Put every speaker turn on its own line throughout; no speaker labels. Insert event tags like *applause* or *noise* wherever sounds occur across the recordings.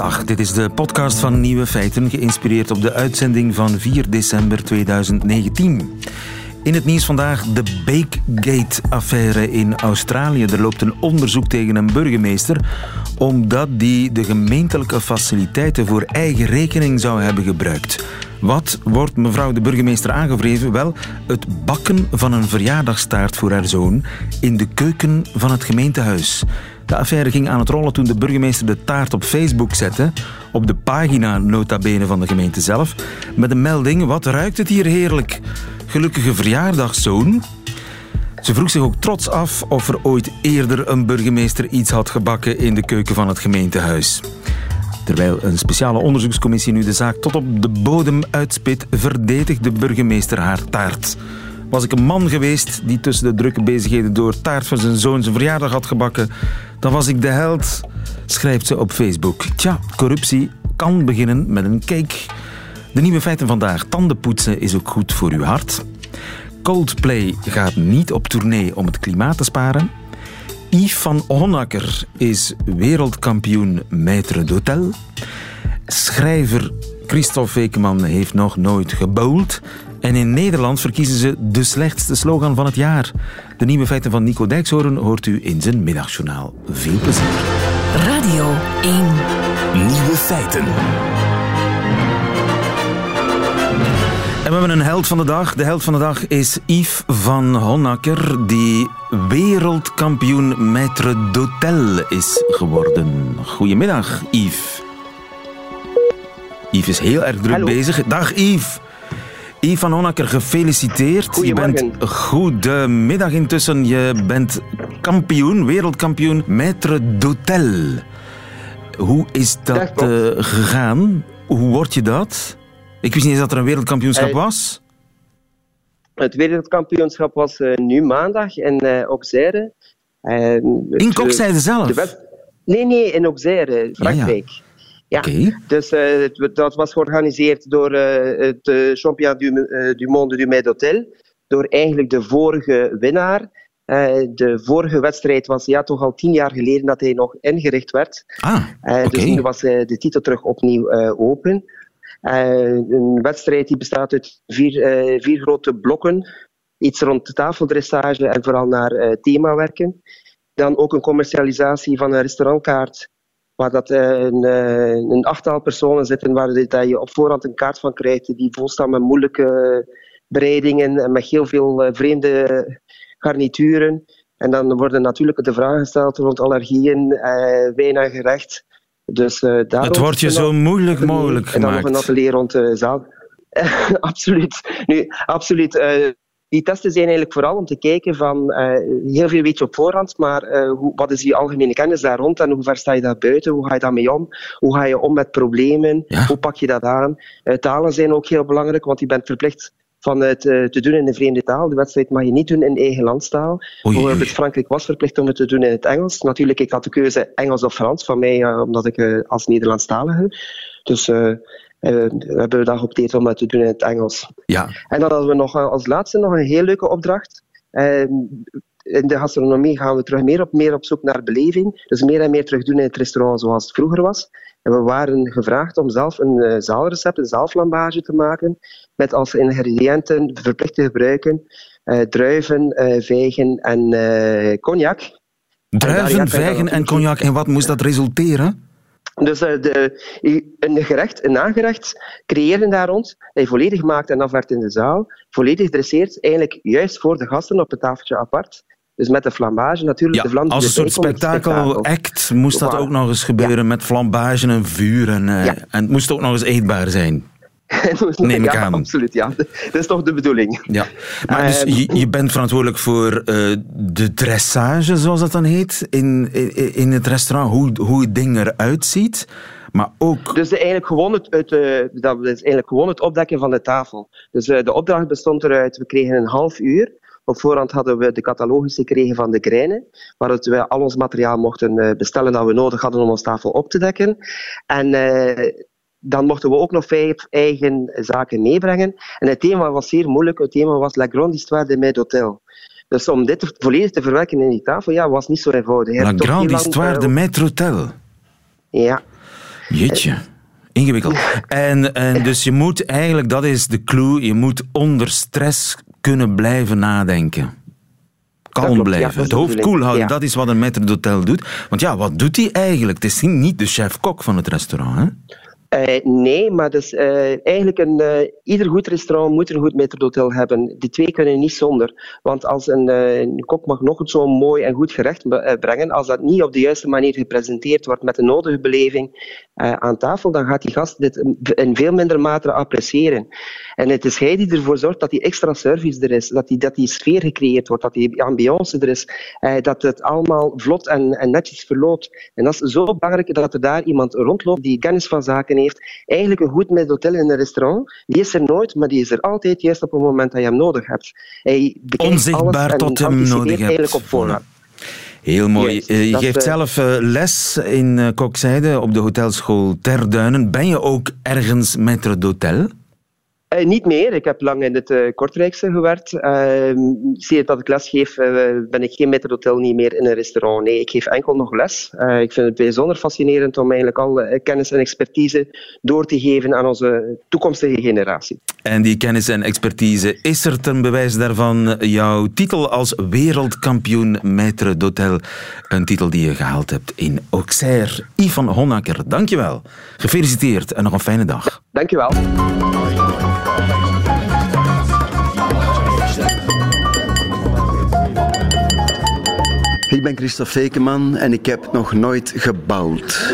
Dag, dit is de podcast van Nieuwe Feiten, geïnspireerd op de uitzending van 4 december 2019. In het nieuws vandaag de Bakegate-affaire in Australië. Er loopt een onderzoek tegen een burgemeester omdat die de gemeentelijke faciliteiten voor eigen rekening zou hebben gebruikt. Wat wordt mevrouw de burgemeester aangevreven? Wel, het bakken van een verjaardagstaart voor haar zoon in de keuken van het gemeentehuis. De affaire ging aan het rollen toen de burgemeester de taart op Facebook zette, op de pagina nota bene van de gemeente zelf, met een melding, wat ruikt het hier heerlijk. Gelukkige verjaardagszoon. Ze vroeg zich ook trots af of er ooit eerder een burgemeester iets had gebakken in de keuken van het gemeentehuis. Terwijl een speciale onderzoekscommissie nu de zaak tot op de bodem uitspit, verdedigt de burgemeester haar taart. Was ik een man geweest die tussen de drukke bezigheden door taart van zijn zoon zijn verjaardag had gebakken, dan was ik de held, schrijft ze op Facebook. Tja, corruptie kan beginnen met een cake. De nieuwe feiten vandaag. Tandenpoetsen is ook goed voor uw hart. Coldplay gaat niet op tournee om het klimaat te sparen. Yves van is wereldkampioen maître d'hôtel. Schrijver Christophe Wekeman heeft nog nooit gebowld. En in Nederland verkiezen ze de slechtste slogan van het jaar. De nieuwe feiten van Nico Dijkshoorn hoort u in zijn middagjournaal. Veel plezier.
Radio 1.
Nieuwe feiten. En we hebben een held van de dag. De held van de dag is Yves van Honacker, die wereldkampioen maître d'hôtel is geworden. Goedemiddag, Yves. Yves is heel erg druk
Hallo.
bezig. Dag, Yves. Yves van Honacker, gefeliciteerd. Je bent goedemiddag intussen. Je bent kampioen, wereldkampioen maître d'hôtel. Hoe is
Dat
eh, gegaan? Hoe word je dat? Ik wist niet eens dat er een wereldkampioenschap
Eh,
was.
Het wereldkampioenschap was eh, nu maandag in eh Auxerre.
In Kokzijde
eh,
zelf?
Nee, nee, in Auxerre, Frankrijk. Ja,
Oké.
Dus eh, het- dat was georganiseerd door eh, het eh, Championnat du, du Monde du Maître d'Hôtel. Door eigenlijk de vorige winnaar. De vorige wedstrijd was ja, toch al tien jaar geleden dat hij nog ingericht werd.
Ah, oké.
Dus nu was de titel terug opnieuw open. Een wedstrijd die bestaat uit vier, vier grote blokken. Iets rond de tafeldressage en vooral naar eh, themawerken. Dan ook een commercialisatie van een restaurantkaart. Waar dat, eh, een, eh, een achttal personen zitten waar je- dat je op voorhand een kaart van krijgt die vol staat met moeilijke bereidingen en met heel veel eh, vreemde garnituren. En dan worden natuurlijk de vragen gesteld rond allergieën, eh, wijn en gerecht. Dus, eh, daar
Het wordt je zo moeilijk mogelijk
en dan nog een
gemaakt.
atelier rond de zaal. *laughs* absoluut. Nu, absoluut. Die testen zijn eigenlijk vooral om te kijken van, eh, heel veel weet je op voorhand, maar eh, hoe, wat is die algemene kennis daar rond en hoe ver sta je daar buiten? Hoe ga je daarmee om? Hoe ga je om met problemen?
Ja.
Hoe pak je dat aan? Eh, talen zijn ook heel belangrijk, want je bent verplicht van het te doen in een vreemde taal. De wedstrijd mag je niet doen in eigen landstaal. Bijvoorbeeld. Frankrijk was verplicht om het te doen in het Engels. Natuurlijk, ik had de keuze Engels of Frans, van mij, omdat ik als Nederlandstalige. Dus we hebben dan geopteerd om dat te doen in het Engels.
Ja,
En dan hadden we nog eh, als laatste nog een heel leuke opdracht. Eh, in de gastronomie gaan we terug meer op, meer op zoek naar beleving. Dus meer en meer terug doen in het restaurant zoals het vroeger was. En we waren gevraagd om zelf een eh, zaalrecept, een zaalflambage te maken. Met als ingrediënten verplicht te gebruiken eh, druiven, eh, vijgen en eh, cognac. En daar-
druiven,
dan
vijgen en cognac. En wat moest dat resulteren?
Dus eh, de, een gerecht, een nagerecht creëren daar rond, dat je volledig maakt en afwerkt in de zaal, volledig dresseert, eigenlijk juist voor de gasten op het tafeltje apart. Dus met de flambage natuurlijk.
Ja,
de vlam die
als een soort spektakel-act moest dat ook nog eens gebeuren met flambage en vuur. En, eh,
Ja.
en het moest ook nog eens eetbaar zijn. *laughs* Neem ik
ja,
aan.
absoluut. Ja. *laughs* Dat is toch de bedoeling.
Ja. Maar dus
Ehm,
je, je bent verantwoordelijk voor eh, de dressage, zoals dat dan heet, in, in, in het restaurant. Hoe, hoe het ding eruit ziet. Maar ook...
Dus eigenlijk gewoon het, het, eh, dat is eigenlijk gewoon het opdekken van de tafel. Dus eh, de opdracht bestond eruit, we kregen een half uur. Op voorhand hadden we de catalogus gekregen van de Grijnen, waar we al ons materiaal mochten bestellen dat we nodig hadden om ons tafel op te dekken. En dan mochten we ook nog vijf eigen zaken meebrengen. En het thema was zeer moeilijk. Het thema was La Grande Histoire de Maître d'Hôtel. Dus om dit volledig te verwerken in die tafel, ja, was niet zo eenvoudig.
La Grande
lang,
Histoire
eh,
de Maître Hotel.
Ja.
Jeetje. Ingewikkeld. En, en dus je moet eigenlijk, dat is de clue, je moet onder stress kunnen blijven nadenken. Kalm blijven, het hoofd koel houden, dat is wat een maître d'hôtel doet. Want ja, wat doet hij eigenlijk? Het is niet de chef-kok van het restaurant, hè?
Uh, nee, maar dus, uh, eigenlijk een, uh, ieder goed restaurant moet een goed metrohotel hebben. Die twee kunnen niet zonder. Want als een, kok mag nog zo mooi en goed gerecht brengen, als dat niet op de juiste manier gepresenteerd wordt met de nodige beleving aan tafel, dan gaat die gast dit in veel minder mate appreciëren. En het is hij die ervoor zorgt dat die extra service er is, dat die, dat die sfeer gecreëerd wordt, dat die ambiance er is, dat het allemaal vlot en, en netjes verloopt. En dat is zo belangrijk dat er daar iemand rondloopt die kennis van zaken heeft. Eigenlijk een goed middelhotel in een restaurant. Die is er nooit, maar die is er altijd juist op het moment dat je hem nodig hebt.
Hij Onzichtbaar tot hem nodig hebt. op voorhand. Heel mooi. Eh, je geeft uh, zelf uh, les in Kokzijde op de hotelschool Terduinen. Ben je ook ergens maître d'hôtel?
Uh, niet meer. Ik heb lang in het uh, Kortrijkse gewerkt. Uh, sinds dat ik les geef, ben ik geen metrohotel niet meer in een restaurant. Nee, ik geef enkel nog les. ik vind het bijzonder fascinerend om eigenlijk al kennis en expertise door te geven aan onze toekomstige generatie.
En die kennis en expertise, is er ten bewijs daarvan jouw titel als wereldkampioen maître d'hôtel? Een titel die je gehaald hebt in Auxerre. Ivan Honaker, dankjewel. Gefeliciteerd en nog een fijne dag.
Dankjewel.
Ik ben Christophe Fekeman en ik heb nog nooit gebouwd.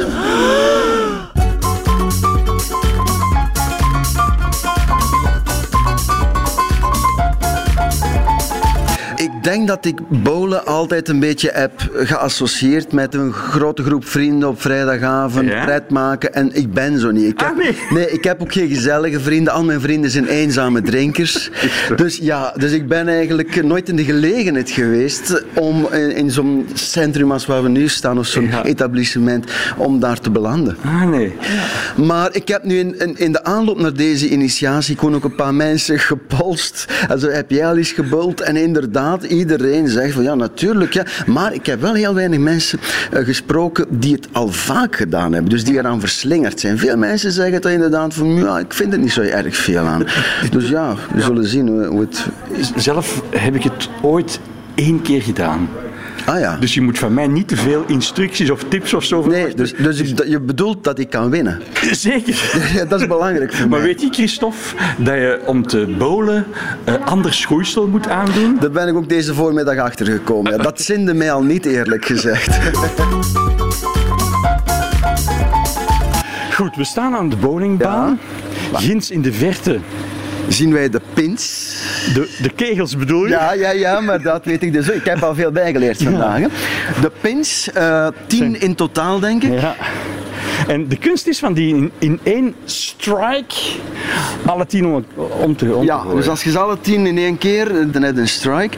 Denk dat ik bowlen altijd een beetje heb geassocieerd met een grote groep vrienden op vrijdagavond, ja? pret maken. En ik ben zo niet. Ik heb,
ah, nee.
nee, ik heb ook geen gezellige vrienden. Al mijn vrienden zijn eenzame drinkers. *laughs* dus ja, dus ik ben eigenlijk nooit in de gelegenheid geweest om in, in zo'n centrum als waar we nu staan, of zo'n etablissement, om daar te belanden.
Ah, nee.
Ja. Maar ik heb nu in, in, in, de aanloop naar deze initiatie gewoon ook een paar mensen gepolst. Also heb jij al eens gebuld? En inderdaad, iedereen zegt van ja, natuurlijk. Ja. Maar ik heb wel heel weinig mensen uh, gesproken die het al vaak gedaan hebben. Dus die eraan verslingerd zijn. Veel mensen zeggen dat inderdaad van ja, ik vind er niet zo erg veel aan. *laughs* Dus ja, we zullen zien hoe het...
Zelf heb ik het ooit één keer gedaan.
Ah, ja.
Dus je moet van mij niet te veel instructies of tips of zo
Nee, dus, dus je bedoelt dat ik kan winnen? *laughs*
Zeker. *laughs*
Ja, dat is belangrijk voor
maar
mij.
weet je, Christophe, dat je om te bowlen uh, ander schoeisel moet aandoen?
Daar ben ik ook deze voormiddag achtergekomen. Ja, dat zinde mij al niet, eerlijk gezegd.
Goed, we staan aan de bowlingbaan. Ja. Ginds in de verte
zien wij de pins.
De, de kegels bedoel je?
Ja, ja, ja, maar dat weet ik dus. Ik heb al veel bijgeleerd vandaag. Ja. De pins, uh, tien in totaal denk ik.
Ja. En de kunst is van die in, in één strike alle tien om, om te om
Ja,
te
dus als je ze alle tien in één keer, dan heb je een strike.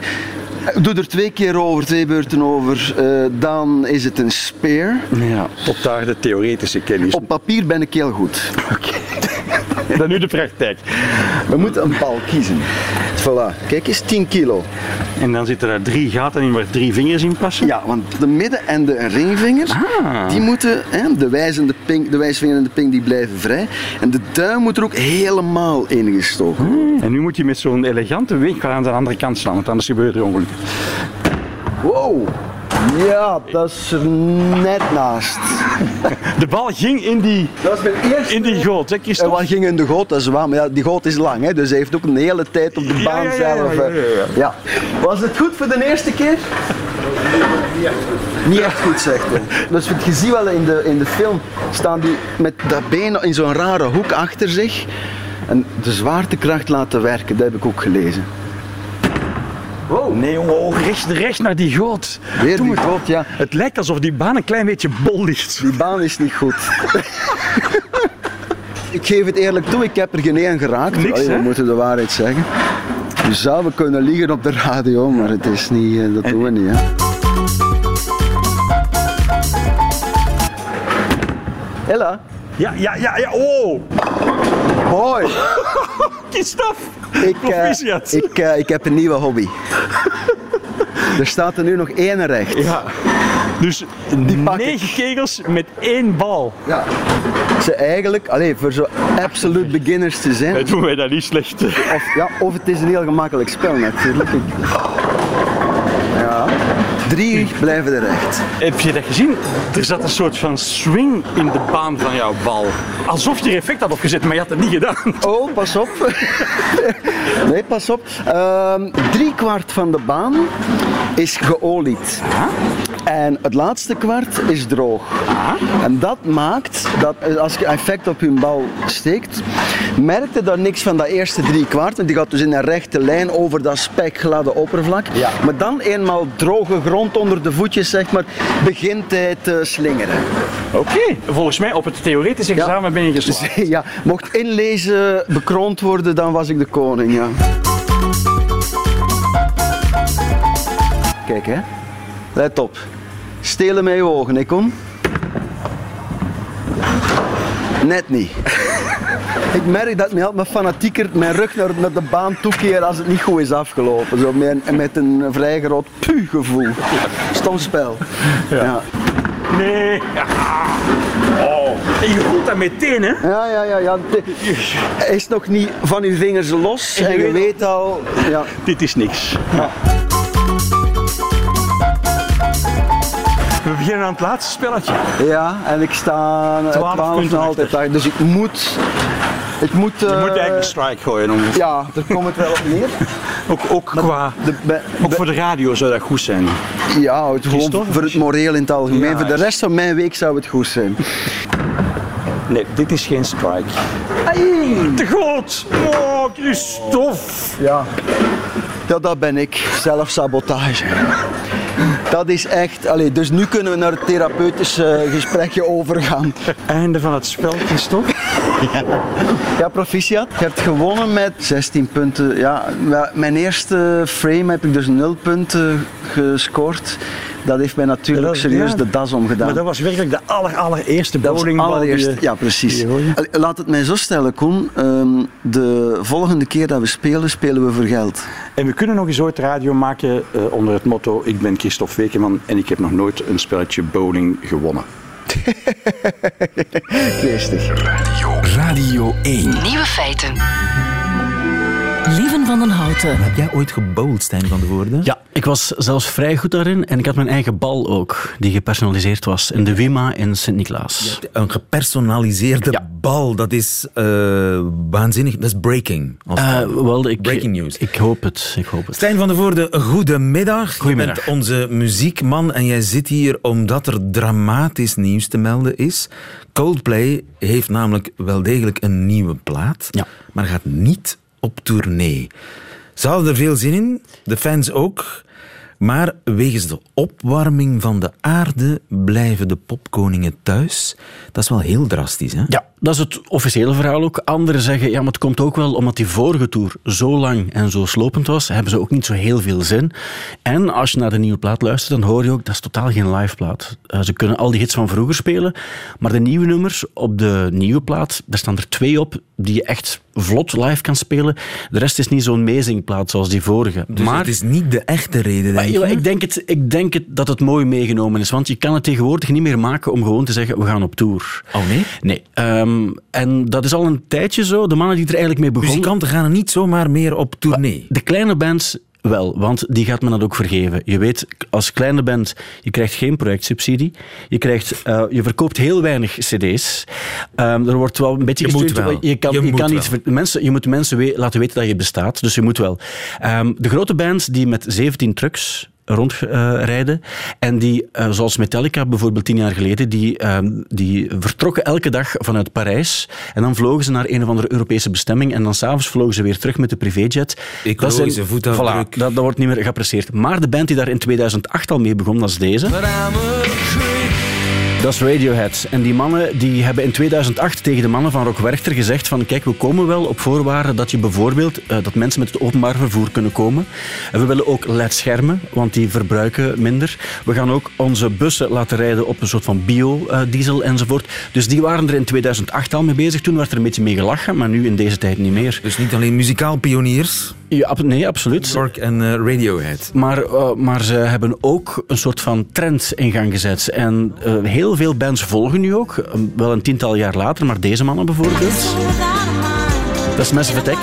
Doe er twee keer over, twee beurten over, uh, dan is het een spear.
Ja, tot daar de theoretische kennis.
Op papier ben ik heel goed.
Oké. Okay. *laughs* Dan nu de praktijk.
We moeten een bal kiezen. Voilà, kijk eens, 10 kilo.
En dan zitten er drie gaten in waar drie vingers in passen?
Ja, want de midden- en de ringvingers,
ah.
die moeten, hè, de, wijzende pink, de wijsvinger en de pink, die blijven vrij. En de duim moet er ook helemaal ingestoken worden.
Hmm. En nu moet je met zo'n elegante weg aan de andere kant slaan, want anders gebeurt er ongeluk.
Wow, ja, dat is er net naast.
De bal ging in die,
dat was mijn eerste...
in die goot, hè?
En wat ging in de goot, dat is waar. Maar ja, die goot is lang, hè, dus hij heeft ook een hele tijd op de baan
ja, ja,
zelf.
Ja,
Was het goed voor de eerste keer? Niet echt goed, zegt hij. Dus je ziet wel in de, in de film, staan die met dat been in zo'n rare hoek achter zich. En de zwaartekracht laten werken, dat heb ik ook gelezen.
Wow. Nee, jongen, oh, recht, recht naar die goot.
Weer die goot, ja.
Het lijkt alsof die baan een klein beetje bol ligt.
Die baan is niet goed. *laughs* ik geef het eerlijk toe, ik heb er geen één geraakt.
Niks,
Allee, we moeten de waarheid zeggen. We kunnen liegen op de radio, maar het is niet, dat doen we niet. Hè. Ella?
Ja, ja, ja, ja, oh!
Hoi! *laughs*
Christophe!
Ik, uh, ik, uh, ik heb een nieuwe hobby. *laughs* er staat er nu nog één recht.
Ja. Dus
ik.
negen kegels met één bal.
Ja. Ze eigenlijk, allee, voor zo absoluut beginners te zijn,
Dat doen wij dat niet slecht.
of, ja, of het is een heel gemakkelijk spel natuurlijk. Drie blijven er recht.
Heb je dat gezien? Er zat een soort van swing in de baan van jouw bal. Alsof je er effect had opgezet, maar je had het niet gedaan.
Oh, pas op. *laughs* Nee, pas op. Ehm drie kwart van de baan is geolied. En het laatste kwart is droog. En dat maakt dat eh, als je effect op je bal steekt, merkte daar niks van dat eerste drie kwart. Want die gaat dus in een rechte lijn over dat spekgladde oppervlak.
Ja.
Maar dan eenmaal droge grond onder de voetjes, zeg maar, begint hij te slingeren.
Oké. Volgens mij op het theoretische
Ja.
examen ben je geslaagd. *laughs*
Ja, mocht inlezen bekroond worden, dan was ik de koning, ja. Kijk, hè. Let op. Stelen met je ogen, hè, kom. Net niet. *laughs* Ik merk dat mij altijd fanatieker mijn rug naar, naar de baan toekeer als het niet goed is afgelopen. Zo met, met een vrij groot puh-gevoel. Stom spel. Ja.
Nee. Oh. En je voelt dat meteen, hè?
Ja, ja, ja. ja. Hij is nog niet van uw vingers los
En je
en je
weet-
weet al... Ja.
Dit is niks. We beginnen aan het laatste spelletje.
ja, en ik sta eh,
12
12
punten
nog altijd. Dus ik moet... Ik moet...
Je
eh,
moet eigenlijk een strike gooien. Om...
Ja, daar komt het wel op neer.
Ook, ook, qua,
De,
ook voor de radio zou dat goed zijn.
ja, het gewoon voor het moreel in het algemeen.
Ja,
voor de rest van mijn week zou het goed zijn.
Nee, dit is geen strike. Te groot! Oh, Christophe!
Ja. Ja, dat ben ik. Zelfsabotage. Dat is echt... Allee, dus nu kunnen we naar het therapeutische gesprekje overgaan. *laughs*
Einde van het spel, Christophe. *laughs*
Ja, proficiat. Je hebt gewonnen met 16 punten. Ja, ja, mijn eerste frame heb ik dus 0 punten gescoord. Dat heeft mij natuurlijk
Dat
serieus
ja.
de das omgedaan.
Maar dat was werkelijk de aller, allereerste bowlingbal.
allereerst, ja precies. Laat het mij zo stellen, Koen. Ehm, de volgende keer dat we spelen, spelen we voor geld.
En we kunnen nog eens ooit radio maken eh, onder het motto Ik ben Christophe Wekeman en ik heb nog nooit een spelletje bowling gewonnen. *laughs*
Geestig.
Radio 1. Nieuwe feiten. Van den Houten.
Heb jij ooit gebowld, Stijn van de Voorde?
Ja, ik was zelfs vrij goed daarin en ik had mijn eigen bal ook, die gepersonaliseerd was. In de Wima in Sint-Niklaas.
Een gepersonaliseerde
Ja.
bal, dat is eh, waanzinnig. Dat is breaking.
Eh, wel, ik,
Breaking news.
Ik hoop het, ik hoop het.
Stijn van der Voorde, goedemiddag.
Goedemiddag.
Je bent onze muziekman en jij zit hier omdat er dramatisch nieuws te melden is. Coldplay heeft namelijk wel degelijk een nieuwe plaat,
Ja.
maar gaat niet op tournee. Ze hadden er veel zin in, de fans ook. Maar wegens de opwarming van de aarde blijven de popkoningen thuis. Dat is wel heel drastisch, hè?
Ja, dat is het officiële verhaal ook. Anderen zeggen, ja, maar het komt ook wel omdat die vorige tour zo lang en zo slopend was, hebben ze ook niet zo heel veel zin. En als je naar de nieuwe plaat luistert, dan hoor je ook, dat is totaal geen live plaat. Eh, ze kunnen al die hits van vroeger spelen, maar de nieuwe nummers op de nieuwe plaat, daar staan er twee op die je echt vlot live kan spelen. De rest is niet zo'n amazing-plaat zoals die vorige.
Dus
maar
het is niet de echte reden, denk je?
ik, denk het, ik denk het dat het mooi meegenomen is. Want je kan het tegenwoordig niet meer maken om gewoon te zeggen, we gaan op tour.
Oh nee?
Nee. Ehm, en dat is al een tijdje zo. De mannen die er eigenlijk mee begonnen...
Muzikanten gaan er niet zomaar meer op tournee.
De kleine bands wel, want die gaat men dat ook vergeven. Je weet, als kleine band, je krijgt geen projectsubsidie. Je, krijgt, eh, je verkoopt heel weinig cd's. Ehm, er wordt wel een beetje
Je moet wel.
Je, kan,
Je
je
moet
kan
wel.
mensen, je moet mensen we- laten weten dat je bestaat, dus je moet wel. Ehm, de grote bands die met 17 trucks rondrijden en die, eh, zoals Metallica bijvoorbeeld tien jaar geleden, die, ehm, die vertrokken elke dag vanuit Parijs en dan vlogen ze naar een of andere Europese bestemming en dan s'avonds vlogen ze weer terug met de privéjet.
Ecologische voetafdruk.
Voilà, dat, dat wordt niet meer geapprecieerd. Maar de band die daar in 2008 al mee begon, dat is deze. Dat is Radiohead. En die mannen die hebben in 2008 tegen de mannen van Rock Werchter gezegd van kijk, we komen wel op voorwaarde dat je bijvoorbeeld eh, dat mensen met het openbaar vervoer kunnen komen. En we willen ook LED-schermen, want die verbruiken minder. We gaan ook onze bussen laten rijden op een soort van biodiesel enzovoort. Dus die waren er in 2008 al mee bezig. Toen werd er een beetje mee gelachen, maar nu in deze tijd niet meer.
Dus niet alleen muzikaal pioniers.
Ja, nee, absoluut.
York en uh, Radiohead.
Maar, uh, maar ze hebben ook een soort van trend in gang gezet. En uh, heel veel bands volgen nu ook. Wel een tiental jaar later, maar deze mannen bijvoorbeeld. Dat is Massive Attack.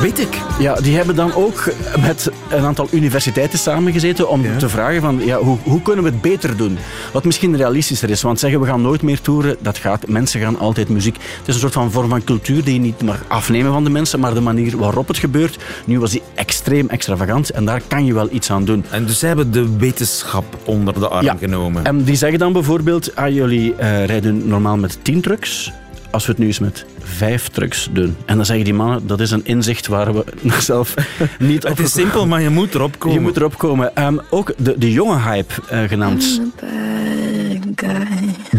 Weet ik.
Ja, die hebben dan ook met een aantal universiteiten samengezeten om ja. te vragen van ja, hoe, hoe kunnen we het beter doen? Wat misschien realistischer is. Want zeggen we gaan nooit meer toeren, dat gaat. Mensen gaan altijd muziek. Het is een soort van vorm van cultuur die je niet mag afnemen van de mensen, maar de manier waarop het gebeurt. Nu was die extreem extravagant en daar kan je wel iets aan doen.
En dus ze hebben de wetenschap onder de arm
ja.
genomen.
En die zeggen dan bijvoorbeeld, ah, jullie uh, rijden normaal met 10 trucks als we het nu eens met vijf trucks doen. En dan zeggen die mannen, dat is een inzicht waar we *laughs* zelf niet op...
Het is simpel, maar je moet erop komen.
Je moet erop komen. Um, ook de, de jonge hype, uh, genaamd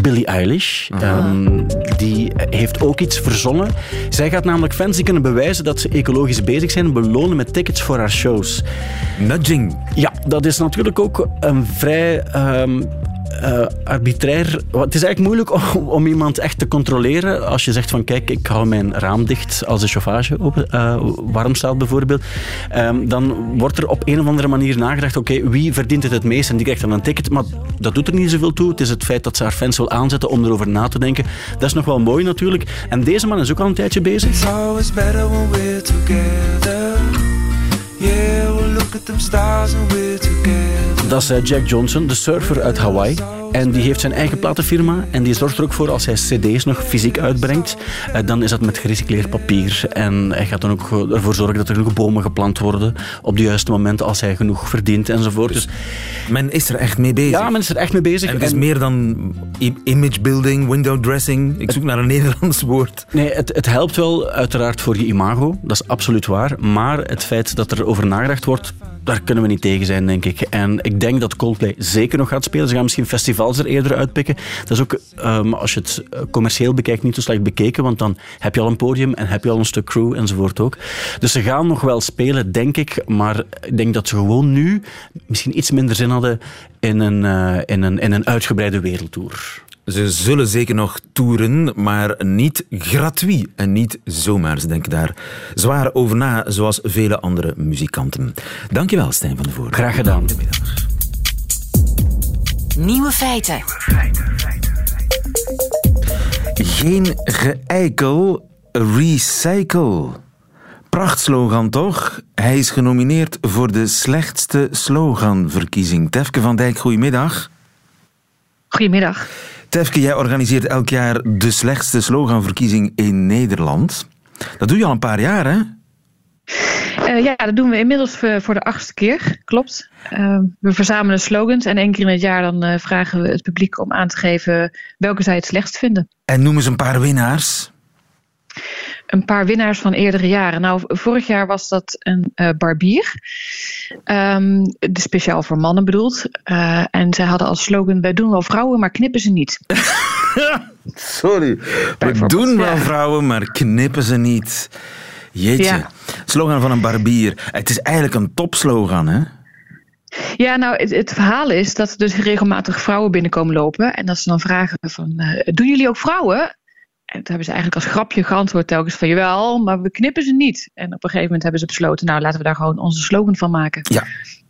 Billie Eilish. Um, die heeft ook iets verzonnen. Zij gaat namelijk fans die kunnen bewijzen dat ze ecologisch bezig zijn, belonen met tickets voor haar shows.
Nudging.
Ja, dat is natuurlijk ook een vrij... Um, uh, arbitrair. Het is eigenlijk moeilijk om, iemand echt te controleren. Als je zegt van kijk, ik hou mijn raam dicht als de chauffage open, uh, warm staat bijvoorbeeld. Um, dan wordt er op een of andere manier nagedacht, oké, wie verdient het het meest? En die krijgt dan een ticket. Maar dat doet er niet zoveel toe. Het is het feit dat ze haar fans wil aanzetten om erover na te denken. Dat is nog wel mooi natuurlijk. En deze man is ook al een tijdje bezig. It's always better when we're together. Yeah, we'll look at them stars and we're together. Dat is Jack Johnson, de surfer uit Hawaii. En die heeft zijn eigen platenfirma. En die zorgt er ook voor als hij cd's nog fysiek uitbrengt. Dan is dat met gerecycleerd papier. En hij gaat dan ook ervoor zorgen dat er genoeg bomen geplant worden. Op de juiste moment als hij genoeg verdient enzovoort.
Dus men is er echt mee bezig.
Ja, men is er echt mee bezig.
En het is meer dan image building, window dressing. Ik zoek naar een *laughs* Nederlands woord.
Nee, het, het helpt wel uiteraard voor je imago. Dat is absoluut waar. Maar het feit dat er over nagedacht wordt daar kunnen we niet tegen zijn, denk ik. En ik denk dat Coldplay zeker nog gaat spelen. Ze gaan misschien festivals er eerder uitpikken. Dat is ook, um, als je het commercieel bekijkt, niet zo slecht bekeken, want dan heb je al een podium en heb je al een stuk crew enzovoort ook. Dus ze gaan nog wel spelen, denk ik. Maar ik denk dat ze gewoon nu misschien iets minder zin hadden in een, uh, in een, in een uitgebreide wereldtour.
Ze zullen zeker nog toeren, maar niet gratuit en niet zomaar. Ze denken daar zwaar over na, zoals vele andere muzikanten. Dankjewel, Stijn van de Voort.
Graag gedaan.
Nieuwe feiten.
Geen geëikel, recycle. Prachtslogan toch? Hij is genomineerd voor de slechtste sloganverkiezing. Tefke van Dijk, goedemiddag.
Goedemiddag.
Tefke, jij organiseert elk jaar de slechtste sloganverkiezing in Nederland. Dat doe je al een paar jaar, hè?
Uh, ja, dat doen we inmiddels voor de achtste keer, klopt. Uh, we verzamelen slogans en één keer in het jaar dan uh, vragen we het publiek om aan te geven welke zij het slechtst vinden.
En noem eens een paar winnaars
een paar winnaars van eerdere jaren. Nou, vorig jaar was dat een uh, barbier. Um, speciaal voor mannen bedoeld. En zij hadden als slogan: Wij doen wel vrouwen, maar knippen ze niet. *laughs*
Sorry. We doen wel vrouwen, maar knippen ze niet. Jeetje. Ja. Slogan van een barbier. Het is eigenlijk een topslogan, hè?
Ja, nou, het, het, verhaal is dat er dus regelmatig vrouwen binnenkomen lopen. En dat ze dan vragen van, uh, doen jullie ook vrouwen? En toen hebben ze eigenlijk als grapje geantwoord telkens van jawel, maar we knippen ze niet. En op een gegeven moment hebben ze besloten, nou laten we daar gewoon onze slogan van maken.
Ja.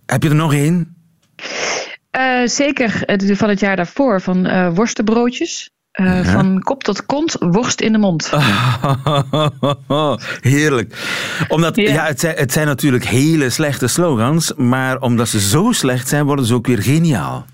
Heb je er nog één?
Uh, zeker van het jaar daarvoor, van uh, worstenbroodjes. Uh, ja. Van kop tot kont, worst in de mond. *laughs*
Heerlijk. Omdat, ja. ja het, zijn, het zijn natuurlijk hele slechte slogans, maar omdat ze zo slecht zijn, worden ze ook weer geniaal.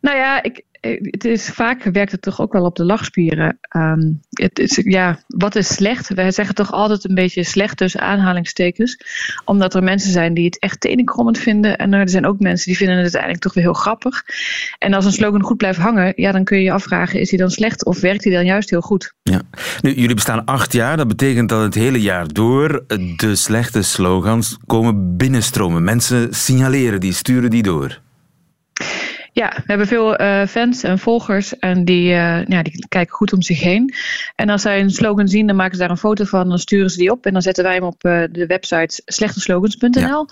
Nou ja, ik, het is, vaak werkt het toch ook wel op de lachspieren. Um, het is, ja, wat is slecht? Wij zeggen toch altijd een beetje slecht tussen aanhalingstekens. Omdat er mensen zijn die het echt tenenkrommend vinden. En er zijn ook mensen die vinden het uiteindelijk toch weer heel grappig. En als een slogan goed blijft hangen, ja, dan kun je je afvragen: is hij dan slecht of werkt hij dan juist heel goed?
Ja. Nu, jullie bestaan acht jaar. Dat betekent dat het hele jaar door de slechte slogans komen binnenstromen. Mensen signaleren die, sturen die door.
Ja, we hebben veel uh, fans en volgers en die, uh, ja, die kijken goed om zich heen. En als zij een slogan zien, dan maken ze daar een foto van, dan sturen ze die op en dan zetten wij hem op uh, de website slechteslogans.nl.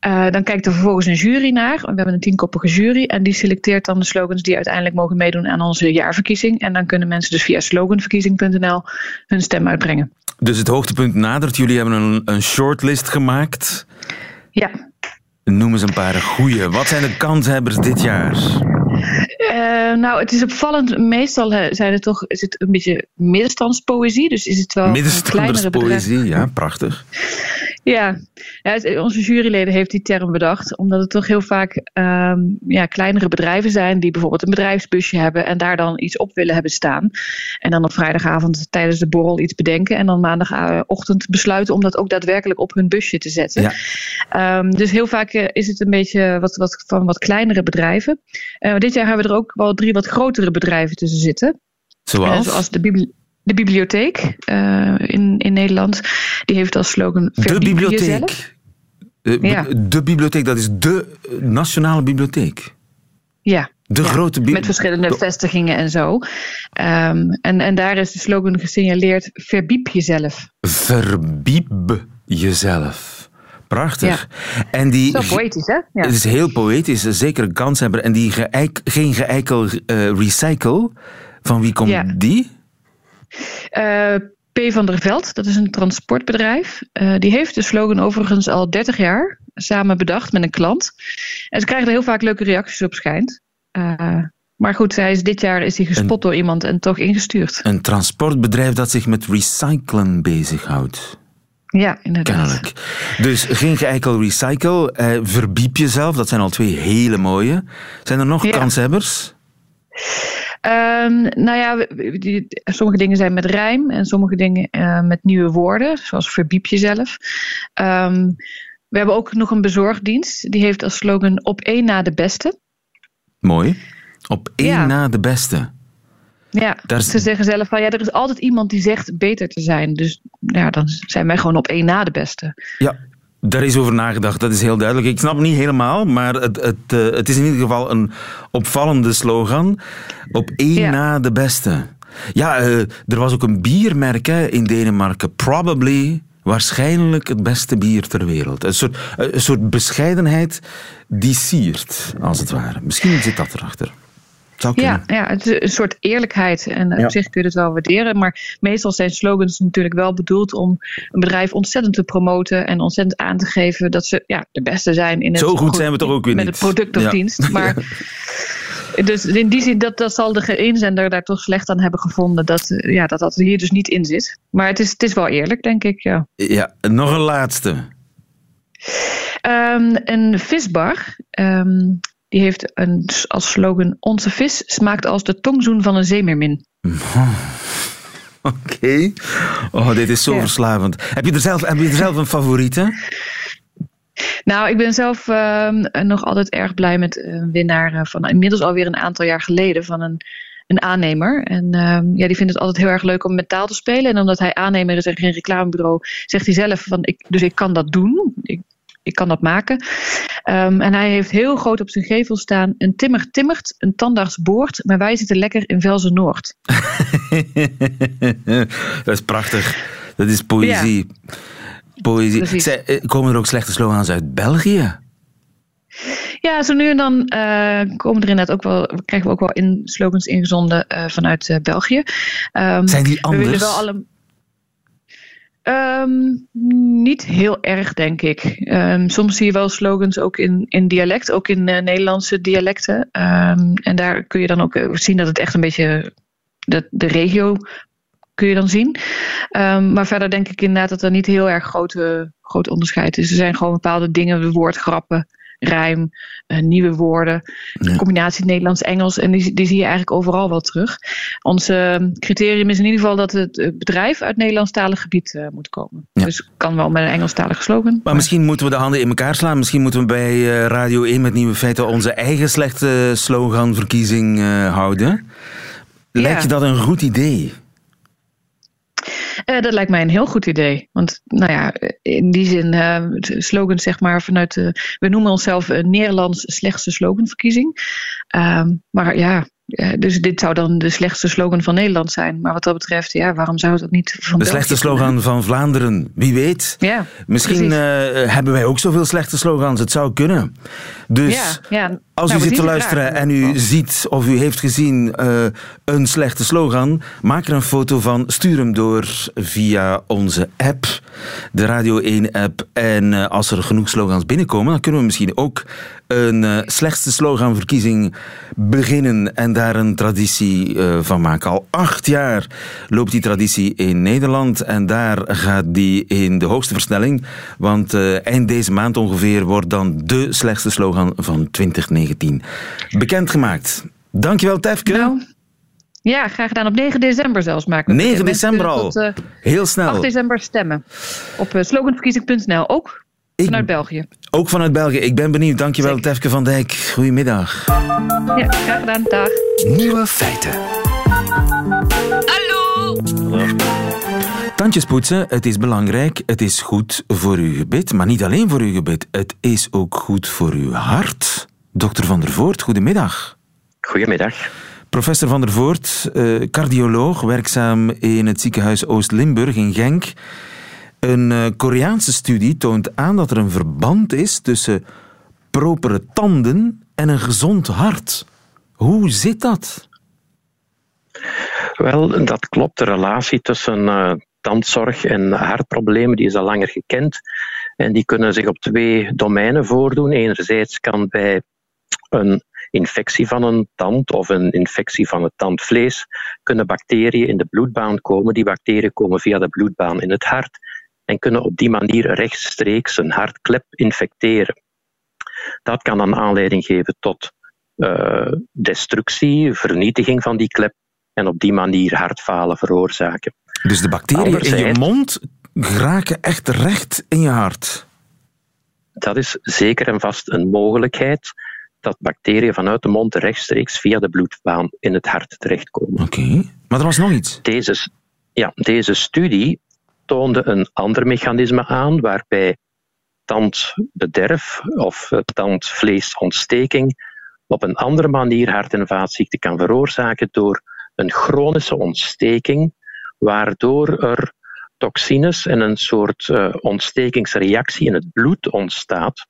Ja. dan kijkt er vervolgens een jury naar. We hebben een tienkoppige jury en die selecteert dan de slogans die uiteindelijk mogen meedoen aan onze jaarverkiezing. En dan kunnen mensen dus via sloganverkiezing.nl hun stem uitbrengen.
Dus het hoogtepunt nadert. Jullie hebben een, een shortlist gemaakt.
Ja.
Noem eens een paar goeie. Wat zijn de kanshebbers dit jaar?
Uh, nou, het is opvallend. Meestal zijn het toch is het een beetje middenstandspoëzie. Dus is het wel
Middenstanderspoëzie, ja, prachtig.
Ja. ja, onze juryleden heeft die term bedacht. Omdat het toch heel vaak um, ja, kleinere bedrijven zijn. Die bijvoorbeeld een bedrijfsbusje hebben. En daar dan iets op willen hebben staan. En dan op vrijdagavond tijdens de borrel iets bedenken. En dan maandagochtend besluiten om dat ook daadwerkelijk op hun busje te zetten. Ja. Um, dus heel vaak eh, is het een beetje wat, wat, van wat kleinere bedrijven. Uh, dit jaar hebben we er ook wel drie wat grotere bedrijven tussen zitten.
Zoals?
Uh, zoals de, bibli de bibliotheek uh, in, in Nederland. Die heeft als slogan
De bibliotheek. Ja. De bibliotheek, dat is de nationale bibliotheek.
Ja.
De
ja,
grote bibliotheek.
Met verschillende vestigingen en zo. Um, en, en daar is de slogan gesignaleerd: verbiep jezelf.
Verbiep jezelf. Prachtig.
Ja.
En die,
Zo poëtisch, hè? Ja.
Het is heel poëtisch, zeker een kanshebber. En die geëik, geen geëikel uh, recycle, van wie komt
ja.
die?
Uh, P. van der Veld, dat is een transportbedrijf. Uh, die heeft de slogan overigens al 30 jaar samen bedacht met een klant. En ze krijgen er heel vaak leuke reacties op, schijnt. Uh, maar goed, hij is, dit jaar is hij gespot een, door iemand en toch ingestuurd.
Een transportbedrijf dat zich met recyclen bezighoudt.
Ja, inderdaad.
Kennelijk. Dus geen geëikel recycle. Uh, verbiep jezelf, dat zijn al twee hele mooie. Zijn er nog ja. kanshebbers?
Um, nou ja, die, sommige dingen zijn met rijm en sommige dingen uh, met nieuwe woorden, zoals verbiep jezelf. Um, we hebben ook nog een bezorgdienst, die heeft als slogan op één na de beste.
Mooi. Op één ja. na de beste.
Ja, Daar... ze zeggen zelf van ja, er is altijd iemand die zegt beter te zijn. Dus ja, dan zijn wij gewoon op één na de beste.
Ja, daar is over nagedacht, dat is heel duidelijk. Ik snap het niet helemaal, maar het, het, uh, het is in ieder geval een opvallende slogan. Op één ja. na de beste. Ja, uh, er was ook een biermerk hè, in Denemarken. Probably, waarschijnlijk het beste bier ter wereld. Een soort, een soort bescheidenheid die siert, als het ware. Misschien zit dat erachter.
Ja, ja, het is een soort eerlijkheid. En ja. op zich kun je het wel waarderen. Maar meestal zijn slogans natuurlijk wel bedoeld om een bedrijf ontzettend te promoten. En ontzettend aan te geven dat ze ja, de beste zijn in het,
Zo goed zijn we toch ook weer
met
niet.
het product of ja. dienst. *laughs* Maar dus in die zin, dat, dat zal de inzender daar toch slecht aan hebben gevonden. Dat, ja, dat dat hier dus niet in zit. Maar het is, het is wel eerlijk, denk ik. Ja,
ja nog een laatste.
Um, een visbar. Um, die heeft een, als slogan: Onze vis smaakt als de tongzoen van een zeemeermin. *laughs*
Oké. Okay. Oh, dit is zo ja. verslavend. Heb je, er zelf, heb je er zelf een favoriete?
Nou, ik ben zelf uh, nog altijd erg blij met een winnaar van inmiddels alweer een aantal jaar geleden van een, een aannemer. En uh, ja, die vindt het altijd heel erg leuk om met taal te spelen. En omdat hij aannemer is en geen reclamebureau, zegt hij zelf van ik, dus ik kan dat doen. Ik, ik kan dat maken. Um, en hij heeft heel groot op zijn gevel staan: een timmer timmert, een tandarts boort, maar wij zitten lekker in Velzen Noord. *laughs*
dat is prachtig. Dat is poëzie. Ja. Poëzie. Zij, komen er ook slechte slogans uit België?
Ja, zo nu en dan uh, komen er inderdaad ook wel, krijgen we ook wel in slogans ingezonden uh, vanuit uh, België.
Um, Zijn die anders?
We willen wel alle, Um, niet heel erg, denk ik. Um, soms zie je wel slogans ook in, in dialect, ook in uh, Nederlandse dialecten. Um, en daar kun je dan ook zien dat het echt een beetje de, de regio kun je dan zien. maar verder denk ik inderdaad dat er niet heel erg grote, groot onderscheid is. Er zijn gewoon bepaalde dingen, woordgrappen, rijm, uh, nieuwe woorden, ja. combinatie Nederlands-Engels. En die, die zie je eigenlijk overal wel terug. Ons uh, criterium is in ieder geval dat het bedrijf uit Nederlandstalig gebied moet komen. Ja. Dus kan wel met een Engelstalig slogan. Maar,
maar, misschien moeten we de handen in elkaar slaan. Misschien moeten we bij Radio 1 met Nieuwe Feiten onze eigen slechte sloganverkiezing houden. Lijkt ja. je dat een goed idee?
Uh, dat lijkt mij een heel goed idee. Want nou ja, in die zin, uh, slogan zeg maar vanuit, uh, we noemen onszelf Nederlands slechtste sloganverkiezing. maar ja, dus dit zou dan de slechtste slogan van Nederland zijn. Maar wat dat betreft, ja, waarom zou het ook niet van
De slechtste slogan van Vlaanderen, wie weet.
Ja,
Misschien uh, hebben wij ook zoveel slechte slogans, het zou kunnen. Dus ja, ja. als nou, u zit te luisteren en u ziet of u heeft gezien uh, een slechte slogan, maak er een foto van, stuur hem door via onze app, de Radio 1-app. En uh, als er genoeg slogans binnenkomen, dan kunnen we misschien ook een uh, slechtste sloganverkiezing beginnen en daar een traditie uh, van maken. Al acht jaar loopt die traditie in Nederland en daar gaat die in de hoogste versnelling. Want eind deze maand ongeveer wordt dan de slechtste slogan van 2019 bekendgemaakt. Dankjewel, Tefke.
Nou. Ja, graag gedaan. Op 9 december zelfs maken
we 9 december al. Tot, Heel snel.
8 december stemmen. Op sloganverkiezing.nl ook vanuit België.
Ook vanuit België. Ik ben benieuwd. Dankjewel, Zeker. Tefke van Dijk. Goedemiddag.
Ja, graag gedaan. Dag.
Nieuwe feiten.
Hallo. Hallo.
Tandjes poetsen, het is belangrijk. Het is goed voor uw gebit. Maar niet alleen voor uw gebit. Het is ook goed voor uw hart. Dokter Van der Voort, goedemiddag.
Goedemiddag.
Professor Van der Voort, eh, cardioloog, werkzaam in het ziekenhuis Oost-Limburg in Genk. Een uh, Koreaanse studie toont aan dat er een verband is tussen propere tanden en een gezond hart. Hoe zit dat?
Wel, dat klopt. De relatie tussen uh, tandzorg en hartproblemen die is al langer gekend. En die kunnen zich op twee domeinen voordoen. Enerzijds kan bij een infectie van een tand of een infectie van het tandvlees kunnen bacteriën in de bloedbaan komen. Die bacteriën komen via de bloedbaan in het hart en kunnen op die manier rechtstreeks een hartklep infecteren. Dat kan dan aanleiding geven tot uh, destructie, vernietiging van die klep en op die manier hartfalen veroorzaken.
Dus de bacteriën in je mond raken echt recht in je hart?
Dat is zeker en vast een mogelijkheid dat bacteriën vanuit de mond rechtstreeks via de bloedbaan in het hart terechtkomen.
Oké, maar er was nog iets.
Deze, ja, deze studie toonde een ander mechanisme aan waarbij tandbederf of tandvleesontsteking op een andere manier hart- en vaatziekten kan veroorzaken door een chronische ontsteking, waardoor er toxines en een soort uh, ontstekingsreactie in het bloed ontstaat.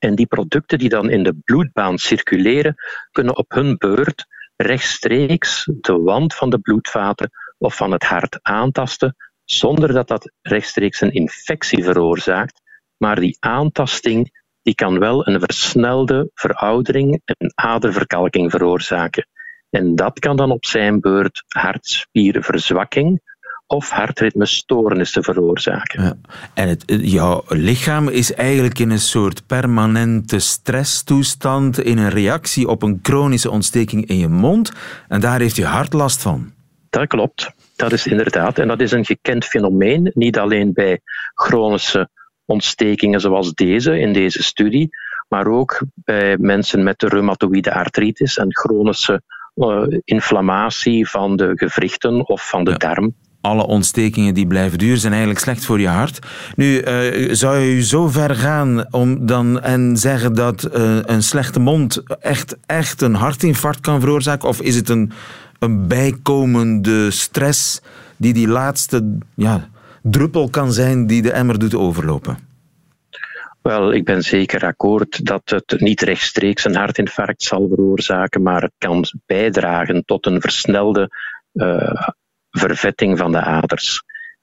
En die producten die dan in de bloedbaan circuleren, kunnen op hun beurt rechtstreeks de wand van de bloedvaten of van het hart aantasten, zonder dat dat rechtstreeks een infectie veroorzaakt. Maar die aantasting die kan wel een versnelde veroudering en aderverkalking veroorzaken. En dat kan dan op zijn beurt hartspierverzwakking of hartritmestoornissen veroorzaken. Ja.
En het, jouw lichaam is eigenlijk in een soort permanente stresstoestand, in een reactie op een chronische ontsteking in je mond. En daar heeft je hart last van.
Dat klopt. Dat is inderdaad. En dat is een gekend fenomeen, niet alleen bij chronische ontstekingen zoals deze in deze studie, maar ook bij mensen met de reumatoïde artritis en chronische uh, inflammatie van de gewrichten of van de darm
alle ontstekingen die blijven duren zijn eigenlijk slecht voor je hart. Nu, uh, zou je zo ver gaan om dan en zeggen dat uh, een slechte mond echt, echt een hartinfarct kan veroorzaken? Of is het een, een bijkomende stress die die laatste ja, druppel kan zijn die de emmer doet overlopen?
Wel, ik ben zeker akkoord dat het niet rechtstreeks een hartinfarct zal veroorzaken, maar het kan bijdragen tot een versnelde uh, vervetting van de aders.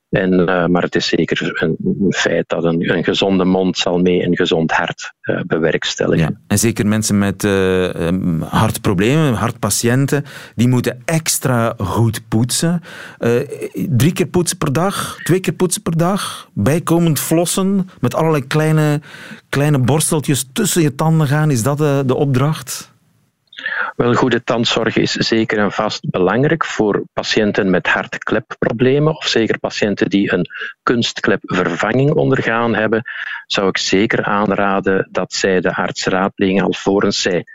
En, uh, maar het is zeker een, feit dat een, een, gezonde mond zal mee een gezond hart uh, bewerkstelligen.
Ja, en zeker mensen met uh, hartproblemen, hartpatiënten, die moeten extra goed poetsen. drie keer poetsen per dag, twee keer poetsen per dag, bijkomend flossen, met allerlei kleine, kleine borsteltjes tussen je tanden gaan. Is dat de opdracht?
Wel, goede tandzorg is zeker en vast belangrijk voor patiënten met hartklepproblemen of zeker patiënten die een kunstklepvervanging ondergaan hebben, zou ik zeker aanraden dat zij de arts raadplegen alvorens zij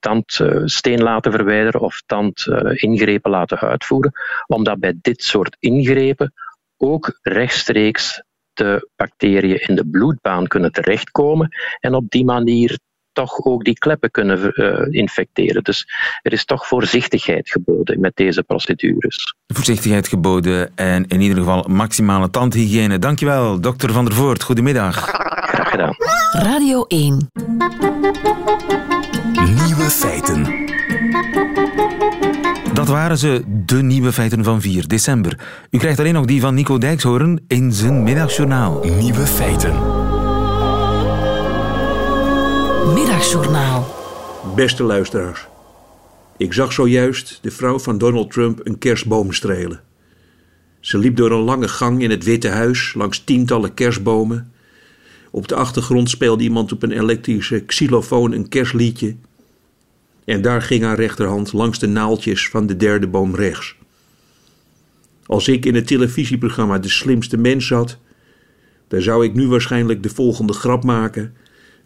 tandsteen laten verwijderen of tandingrepen laten uitvoeren, omdat bij dit soort ingrepen ook rechtstreeks de bacteriën in de bloedbaan kunnen terechtkomen en op die manier toch ook die kleppen kunnen uh, infecteren. Dus er is toch voorzichtigheid geboden met deze procedures.
Voorzichtigheid geboden en in ieder geval maximale tandhygiëne. Dankjewel, dokter Van der Voort. Goedemiddag.
Graag gedaan.
Radio 1.
Nieuwe feiten. Dat waren ze, de nieuwe feiten van 4 december. U krijgt alleen nog die van Nico Dijkshoorn in zijn middagjournaal.
Nieuwe feiten. Middagjournaal.
Beste luisteraars. Ik zag zojuist de vrouw van Donald Trump een kerstboom strelen. Ze liep door een lange gang in het Witte Huis langs tientallen kerstbomen. Op de achtergrond speelde iemand op een elektrische xylofoon een kerstliedje en daar ging haar rechterhand langs de naaldjes van de derde boom rechts. Als ik in het televisieprogramma De Slimste Mens zat, dan zou ik nu waarschijnlijk de volgende grap maken.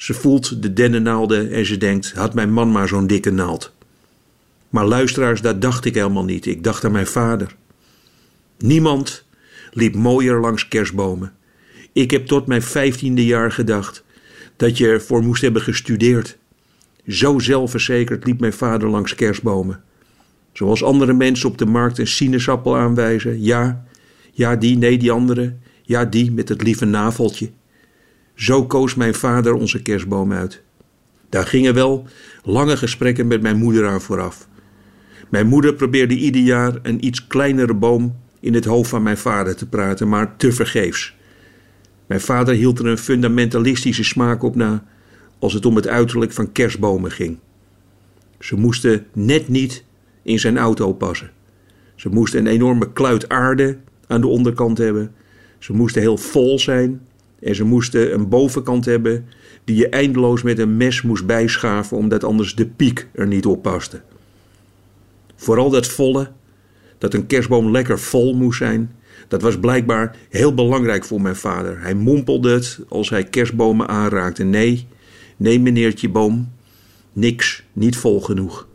Ze voelt de dennennaalden en ze denkt: had mijn man maar zo'n dikke naald. Maar luisteraars, dat dacht ik helemaal niet. Ik dacht aan mijn vader. Niemand liep mooier langs kerstbomen. Ik heb tot mijn vijftiende jaar gedacht dat je ervoor moest hebben gestudeerd. Zo zelfverzekerd liep mijn vader langs kerstbomen. Zoals andere mensen op de markt een sinaasappel aanwijzen. Ja, ja die, nee die andere. Ja die met het lieve naveltje. Zo koos mijn vader onze kerstboom uit. Daar gingen wel lange gesprekken met mijn moeder aan vooraf. Mijn moeder probeerde ieder jaar een iets kleinere boom in het hoofd van mijn vader te praten, maar tevergeefs. Mijn vader hield er een fundamentalistische smaak op na als het om het uiterlijk van kerstbomen ging. Ze moesten net niet in zijn auto passen. Ze moesten een enorme kluit aarde aan de onderkant hebben. Ze moesten heel vol zijn. En ze moesten een bovenkant hebben die je eindeloos met een mes moest bijschaven omdat anders de piek er niet op paste. Vooral dat volle, dat een kerstboom lekker vol moest zijn, dat was blijkbaar heel belangrijk voor mijn vader. Hij mompelde het als hij kerstbomen aanraakte. Nee, Nee, meneertje boom, niks, niet vol genoeg.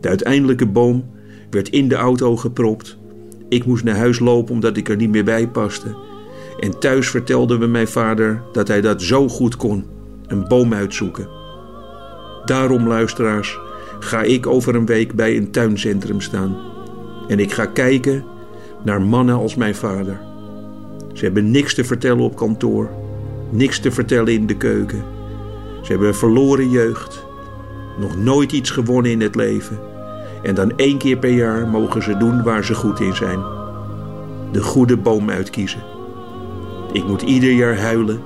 De uiteindelijke boom werd in de auto gepropt. Ik moest naar huis lopen omdat ik er niet meer bij paste. En thuis vertelde me mijn vader dat hij dat zo goed kon: een boom uitzoeken. Daarom, luisteraars, ga ik over een week bij een tuincentrum staan. En ik ga kijken naar mannen als mijn vader. Ze hebben niks te vertellen op kantoor, niks te vertellen in de keuken. Ze hebben verloren jeugd. Nog nooit iets gewonnen in het leven. En dan één keer per jaar mogen ze doen waar ze goed in zijn. De goede boom uitkiezen. Ik moet ieder jaar huilen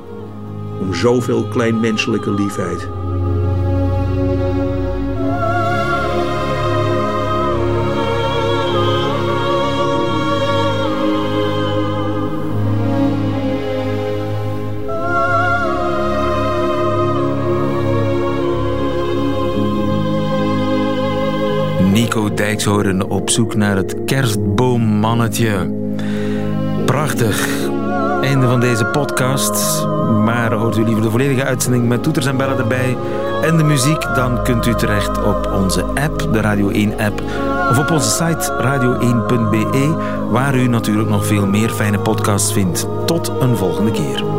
om zoveel kleinmenselijke liefheid.
Nico Dijkshoorn op zoek naar het kerstboommannetje. Prachtig. Einde van deze podcast. Maar hoort u liever de volledige uitzending met toeters en bellen erbij en de muziek, dan kunt u terecht op onze app, de Radio 1-app, of op onze site radio1.be, waar u natuurlijk nog veel meer fijne podcasts vindt. Tot een volgende keer.